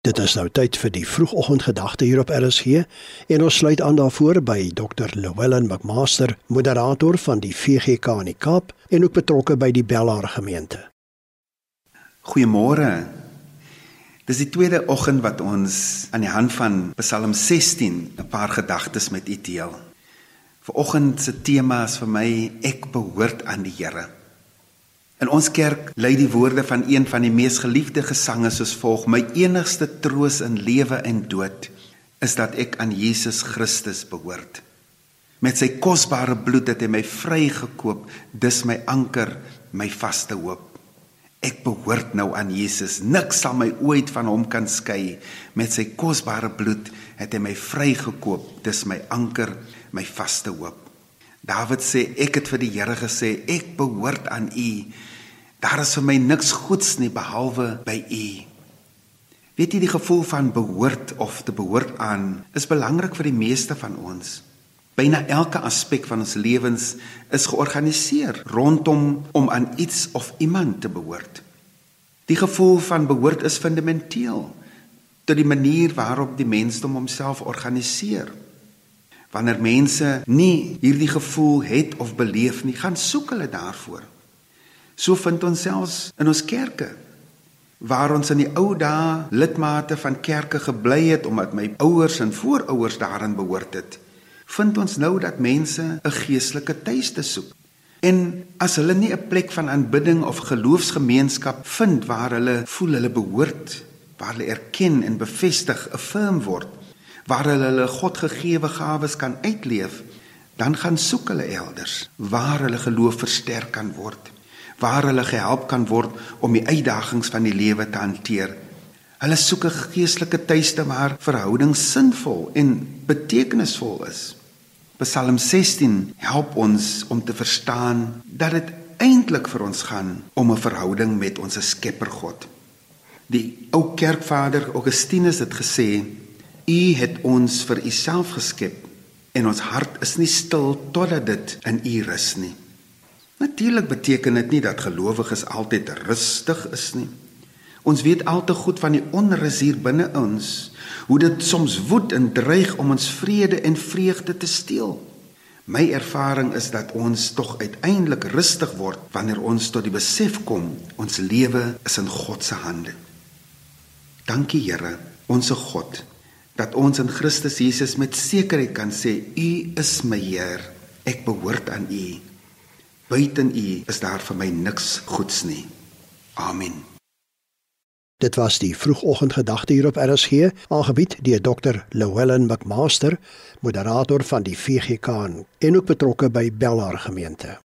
Dit is nou tyd vir die vroegoggendgedagte hier op RSG en ons sluit aan daarvoor by Dr. Llewellyn McMaster, moderator van die VGK in die Kaap en ook betrokke by die Bellaar gemeente. Goeiemôre. Dis die tweede oggend wat ons aan die hand van Psalm 16 'n paar gedagtes met u deel. Vanoggend se tema is vir my ek behoort aan die Here. In ons kerk lei die woorde van een van die mees geliefde gesange soos volg: My enigste troos in lewe en dood is dat ek aan Jesus Christus behoort. Met sy kosbare bloed het hy my vrygekoop, dis my anker, my vaste hoop. Ek behoort nou aan Jesus. Niks sal my ooit van hom kan skei. Met sy kosbare bloed het hy my vrygekoop, dis my anker, my vaste hoop. Dawid sê ek het vir die Here gesê ek behoort aan U. Daar is vir my niks goeds nie behalwe by U. Weet jy die gevoel van behoort of te behoort aan is belangrik vir die meeste van ons. Byna elke aspek van ons lewens is georganiseer rondom om aan iets of iemand te behoort. Die gevoel van behoort is fundamenteel tot die manier waarop die mensdom homself organiseer. Wanneer mense nie hierdie gevoel het of beleef nie, gaan soek hulle daarvoor. So vind ons selfs in ons kerke waar ons in die ou dae lidmate van kerke gebly het omdat my ouers en voorouers daarin behoort het, vind ons nou dat mense 'n geestelike tuiste soek. En as hulle nie 'n plek van aanbidding of geloofsgemeenskap vind waar hulle voel hulle behoort, waar hulle erken en bevestig, affirm word, waar hulle hulle Godgegewe gawes kan uitleef, dan gaan soek hulle elders waar hulle geloof versterk kan word waar hulle gehelp kan word om die uitdagings van die lewe te hanteer. Hulle soek 'n geestelike tuiste waar verhoudings sinvol en betekenisvol is. Psalm 16 help ons om te verstaan dat dit eintlik vir ons gaan om 'n verhouding met ons Skepper God. Die ou kerkvader Augustinus het gesê: "U het ons vir U self geskep en ons hart is nie stil totdat dit in U rus nie." Natuurlik beteken dit nie dat gelowiges altyd rustig is nie. Ons weet al te goed van die onrus hier binne ons, hoe dit soms woed en dreig om ons vrede en vreugde te steel. My ervaring is dat ons tog uiteindelik rustig word wanneer ons tot die besef kom ons lewe is in God se hande. Dankie Here, onsse God, dat ons in Christus Jesus met sekerheid kan sê U is my Heer. Ek behoort aan U. Buiten U is daar vir my niks goeds nie. Amen. Dit was die vroegoggendgedagte hier op RSG, aangebied deur Dr. Llewellyn McMaster, moderator van die VGK en ook betrokke by Bellaar gemeente.